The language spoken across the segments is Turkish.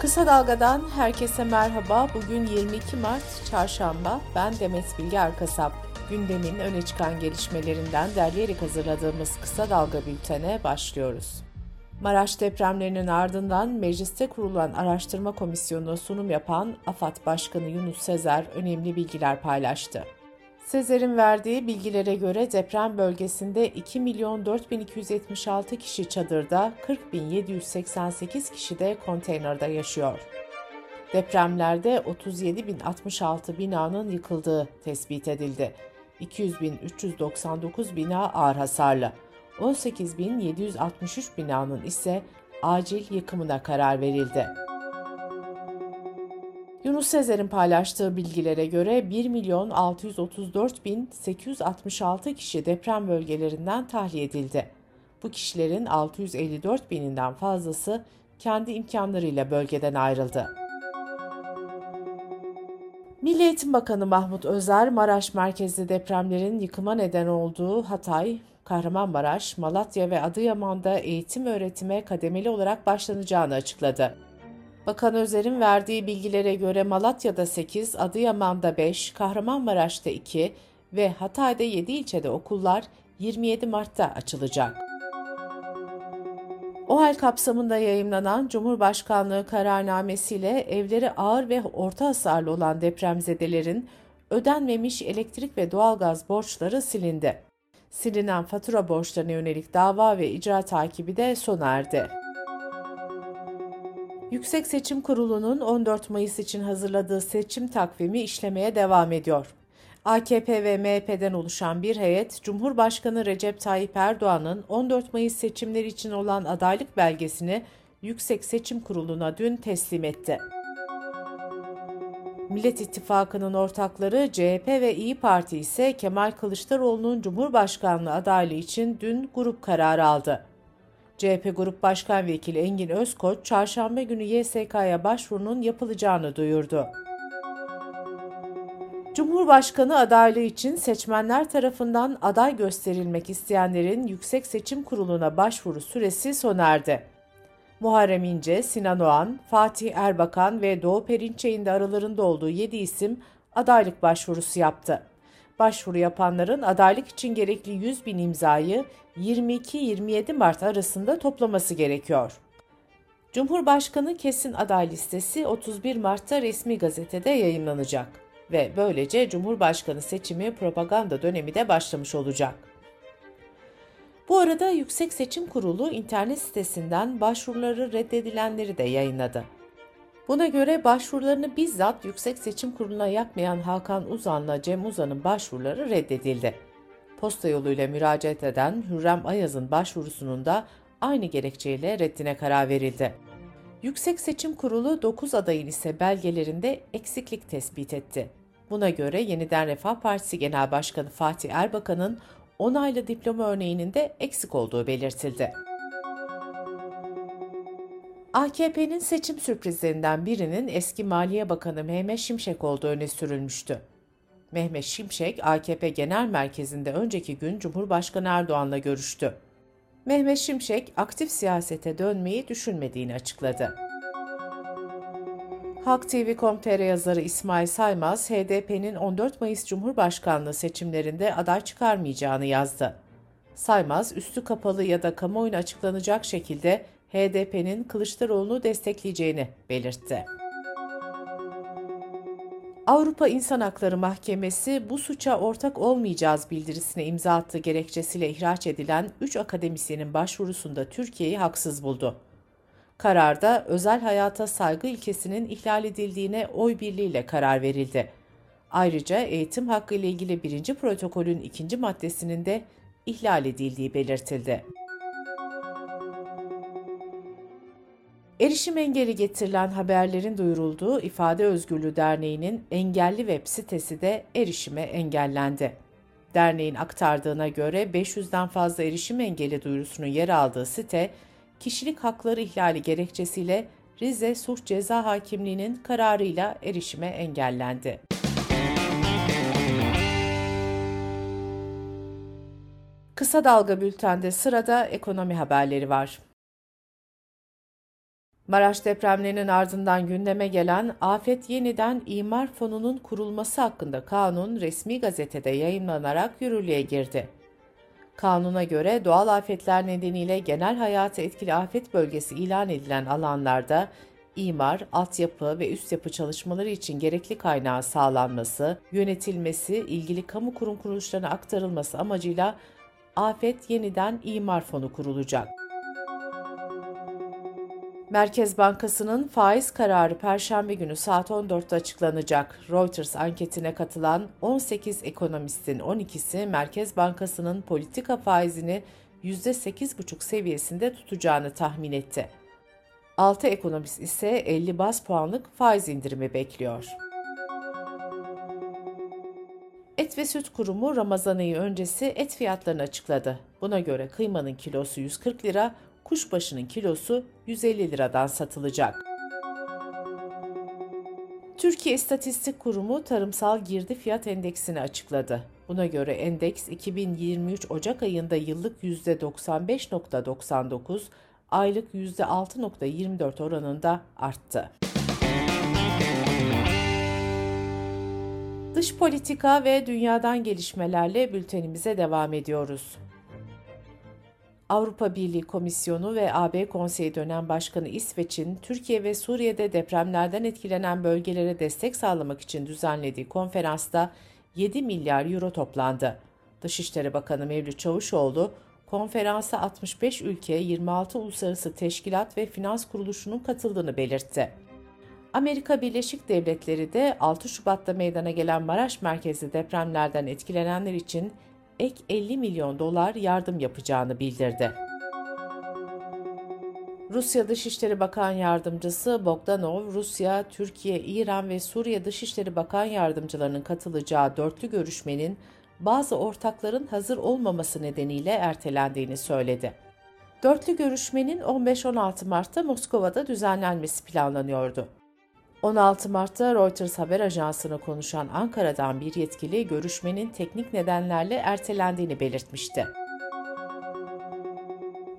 Kısa Dalga'dan herkese merhaba. Bugün 22 Mart Çarşamba. Ben Demet Bilge Erkasap. Gündemin öne çıkan gelişmelerinden derleyerek hazırladığımız Kısa Dalga bültene başlıyoruz. Maraş depremlerinin ardından mecliste kurulan araştırma komisyonuna sunum yapan AFAD Başkanı Yunus Sezer önemli bilgiler paylaştı. Sezer'in verdiği bilgilere göre deprem bölgesinde 2 milyon 4276 kişi çadırda, 40 bin 788 kişi de konteynerde yaşıyor. Depremlerde 37 bin 66 binanın yıkıldığı tespit edildi. 200 bin 399 bina ağır hasarlı. 18 bin 763 binanın ise acil yıkımına karar verildi. Yunus Sezer'in paylaştığı bilgilere göre 1 milyon 634 bin 866 kişi deprem bölgelerinden tahliye edildi. Bu kişilerin 654 bininden fazlası kendi imkanlarıyla bölgeden ayrıldı. Milli Eğitim Bakanı Mahmut Özer, Maraş merkezli depremlerin yıkıma neden olduğu Hatay, Kahramanmaraş, Malatya ve Adıyaman'da eğitim öğretime kademeli olarak başlanacağını açıkladı. Bakan Özer'in verdiği bilgilere göre Malatya'da 8, Adıyaman'da 5, Kahramanmaraş'ta 2 ve Hatay'da 7 ilçede okullar 27 Mart'ta açılacak. O hal kapsamında yayımlanan Cumhurbaşkanlığı kararnamesiyle evleri ağır ve orta hasarlı olan depremzedelerin ödenmemiş elektrik ve doğalgaz borçları silindi. Silinen fatura borçlarına yönelik dava ve icra takibi de sona erdi. Yüksek Seçim Kurulu'nun 14 Mayıs için hazırladığı seçim takvimi işlemeye devam ediyor. AKP ve MHP'den oluşan bir heyet, Cumhurbaşkanı Recep Tayyip Erdoğan'ın 14 Mayıs seçimleri için olan adaylık belgesini Yüksek Seçim Kurulu'na dün teslim etti. Millet İttifakı'nın ortakları CHP ve İyi Parti ise Kemal Kılıçdaroğlu'nun Cumhurbaşkanlığı adaylığı için dün grup kararı aldı. CHP Grup Başkan Vekili Engin Özkoç, çarşamba günü YSK'ya başvurunun yapılacağını duyurdu. Cumhurbaşkanı adaylığı için seçmenler tarafından aday gösterilmek isteyenlerin Yüksek Seçim Kurulu'na başvuru süresi sona erdi. Muharrem İnce, Sinan Oğan, Fatih Erbakan ve Doğu Perinçek'in de aralarında olduğu 7 isim adaylık başvurusu yaptı. Başvuru yapanların adaylık için gerekli 100 bin imzayı 22-27 Mart arasında toplaması gerekiyor. Cumhurbaşkanı kesin aday listesi 31 Mart'ta resmi gazetede yayınlanacak ve böylece Cumhurbaşkanı seçimi propaganda dönemi de başlamış olacak. Bu arada Yüksek Seçim Kurulu internet sitesinden başvuruları reddedilenleri de yayınladı. Buna göre başvurularını bizzat Yüksek Seçim Kurulu'na yapmayan Hakan Uzan'la Cem Uzan'ın başvuruları reddedildi. Posta yoluyla müracaat eden Hürrem Ayaz'ın başvurusunun da aynı gerekçeyle reddine karar verildi. Yüksek Seçim Kurulu 9 adayın ise belgelerinde eksiklik tespit etti. Buna göre Yeniden Refah Partisi Genel Başkanı Fatih Erbakan'ın onaylı diploma örneğinin de eksik olduğu belirtildi. AKP'nin seçim sürprizlerinden birinin eski Maliye Bakanı Mehmet Şimşek olduğu öne sürülmüştü. Mehmet Şimşek, AKP Genel Merkezi'nde önceki gün Cumhurbaşkanı Erdoğan'la görüştü. Mehmet Şimşek, aktif siyasete dönmeyi düşünmediğini açıkladı. Halk TV.com.tr yazarı İsmail Saymaz, HDP'nin 14 Mayıs Cumhurbaşkanlığı seçimlerinde aday çıkarmayacağını yazdı. Saymaz, üstü kapalı ya da kamuoyuna açıklanacak şekilde HDP'nin Kılıçdaroğlu'nu destekleyeceğini belirtti. Avrupa İnsan Hakları Mahkemesi bu suça ortak olmayacağız bildirisine imza attığı gerekçesiyle ihraç edilen 3 akademisyenin başvurusunda Türkiye'yi haksız buldu. Kararda özel hayata saygı ilkesinin ihlal edildiğine oy birliğiyle karar verildi. Ayrıca eğitim hakkı ile ilgili birinci protokolün ikinci maddesinin de ihlal edildiği belirtildi. Erişim engeli getirilen haberlerin duyurulduğu İfade Özgürlüğü Derneği'nin engelli web sitesi de erişime engellendi. Derneğin aktardığına göre 500'den fazla erişim engeli duyurusunun yer aldığı site, kişilik hakları ihlali gerekçesiyle Rize Suç Ceza Hakimliği'nin kararıyla erişime engellendi. Kısa Dalga Bülten'de sırada ekonomi haberleri var. Maraş depremlerinin ardından gündeme gelen Afet Yeniden İmar Fonu'nun kurulması hakkında kanun resmi gazetede yayınlanarak yürürlüğe girdi. Kanuna göre doğal afetler nedeniyle genel hayatı etkili afet bölgesi ilan edilen alanlarda imar, altyapı ve üst yapı çalışmaları için gerekli kaynağı sağlanması, yönetilmesi, ilgili kamu kurum kuruluşlarına aktarılması amacıyla Afet Yeniden İmar Fonu kurulacak. Merkez Bankası'nın faiz kararı Perşembe günü saat 14'te açıklanacak. Reuters anketine katılan 18 ekonomistin 12'si Merkez Bankası'nın politika faizini %8,5 seviyesinde tutacağını tahmin etti. 6 ekonomist ise 50 bas puanlık faiz indirimi bekliyor. Et ve Süt Kurumu Ramazan ayı öncesi et fiyatlarını açıkladı. Buna göre kıymanın kilosu 140 lira, kuşbaşının kilosu 150 liradan satılacak. Türkiye İstatistik Kurumu tarımsal girdi fiyat endeksini açıkladı. Buna göre endeks 2023 Ocak ayında yıllık %95.99, aylık %6.24 oranında arttı. Dış politika ve dünyadan gelişmelerle bültenimize devam ediyoruz. Avrupa Birliği Komisyonu ve AB Konseyi dönem başkanı İsveç'in Türkiye ve Suriye'de depremlerden etkilenen bölgelere destek sağlamak için düzenlediği konferansta 7 milyar euro toplandı. Dışişleri Bakanı Mevlüt Çavuşoğlu, konferansa 65 ülke, 26 uluslararası teşkilat ve finans kuruluşunun katıldığını belirtti. Amerika Birleşik Devletleri de 6 Şubat'ta meydana gelen Maraş merkezli depremlerden etkilenenler için ek 50 milyon dolar yardım yapacağını bildirdi. Rusya Dışişleri Bakan Yardımcısı Bogdanov, Rusya, Türkiye, İran ve Suriye Dışişleri Bakan Yardımcılarının katılacağı dörtlü görüşmenin bazı ortakların hazır olmaması nedeniyle ertelendiğini söyledi. Dörtlü görüşmenin 15-16 Mart'ta Moskova'da düzenlenmesi planlanıyordu. 16 Mart'ta Reuters haber ajansına konuşan Ankara'dan bir yetkili görüşmenin teknik nedenlerle ertelendiğini belirtmişti.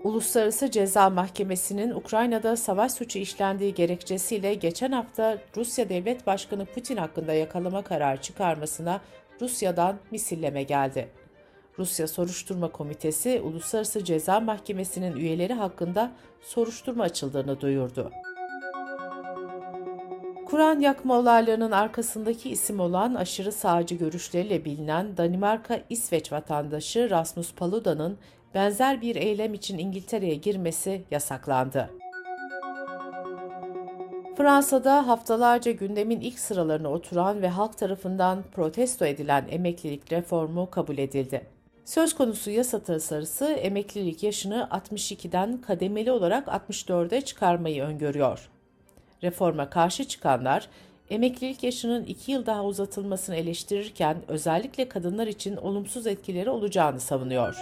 Uluslararası Ceza Mahkemesi'nin Ukrayna'da savaş suçu işlendiği gerekçesiyle geçen hafta Rusya Devlet Başkanı Putin hakkında yakalama kararı çıkarmasına Rusya'dan misilleme geldi. Rusya Soruşturma Komitesi Uluslararası Ceza Mahkemesi'nin üyeleri hakkında soruşturma açıldığını duyurdu. Kur'an yakma olaylarının arkasındaki isim olan aşırı sağcı görüşleriyle bilinen Danimarka-İsveç vatandaşı Rasmus Paluda'nın benzer bir eylem için İngiltere'ye girmesi yasaklandı. Fransa'da haftalarca gündemin ilk sıralarına oturan ve halk tarafından protesto edilen emeklilik reformu kabul edildi. Söz konusu yasa tasarısı emeklilik yaşını 62'den kademeli olarak 64'e çıkarmayı öngörüyor. Reforma karşı çıkanlar, emeklilik yaşının iki yıl daha uzatılmasını eleştirirken özellikle kadınlar için olumsuz etkileri olacağını savunuyor.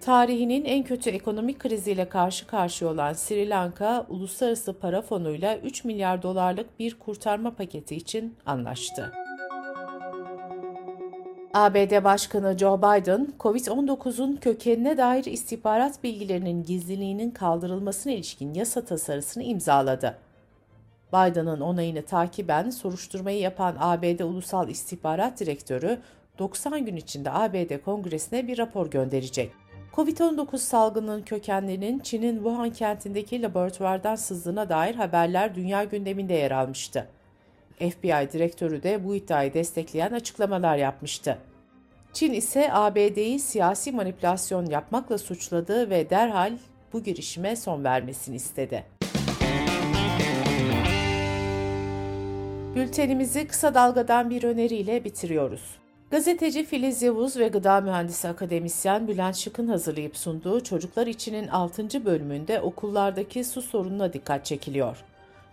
Tarihinin en kötü ekonomik kriziyle karşı karşıya olan Sri Lanka, Uluslararası Para Fonu'yla 3 milyar dolarlık bir kurtarma paketi için anlaştı. ABD Başkanı Joe Biden, COVID-19'un kökenine dair istihbarat bilgilerinin gizliliğinin kaldırılmasına ilişkin yasa tasarısını imzaladı. Biden'ın onayını takiben soruşturmayı yapan ABD Ulusal İstihbarat Direktörü 90 gün içinde ABD Kongresi'ne bir rapor gönderecek. Covid-19 salgının kökenlerinin Çin'in Wuhan kentindeki laboratuvardan sızdığına dair haberler dünya gündeminde yer almıştı. FBI direktörü de bu iddiayı destekleyen açıklamalar yapmıştı. Çin ise ABD'yi siyasi manipülasyon yapmakla suçladı ve derhal bu girişime son vermesini istedi. Bültenimizi kısa dalgadan bir öneriyle bitiriyoruz. Gazeteci Filiz Yavuz ve gıda mühendisi akademisyen Bülent Şık'ın hazırlayıp sunduğu Çocuklar İçin'in 6. bölümünde okullardaki su sorununa dikkat çekiliyor.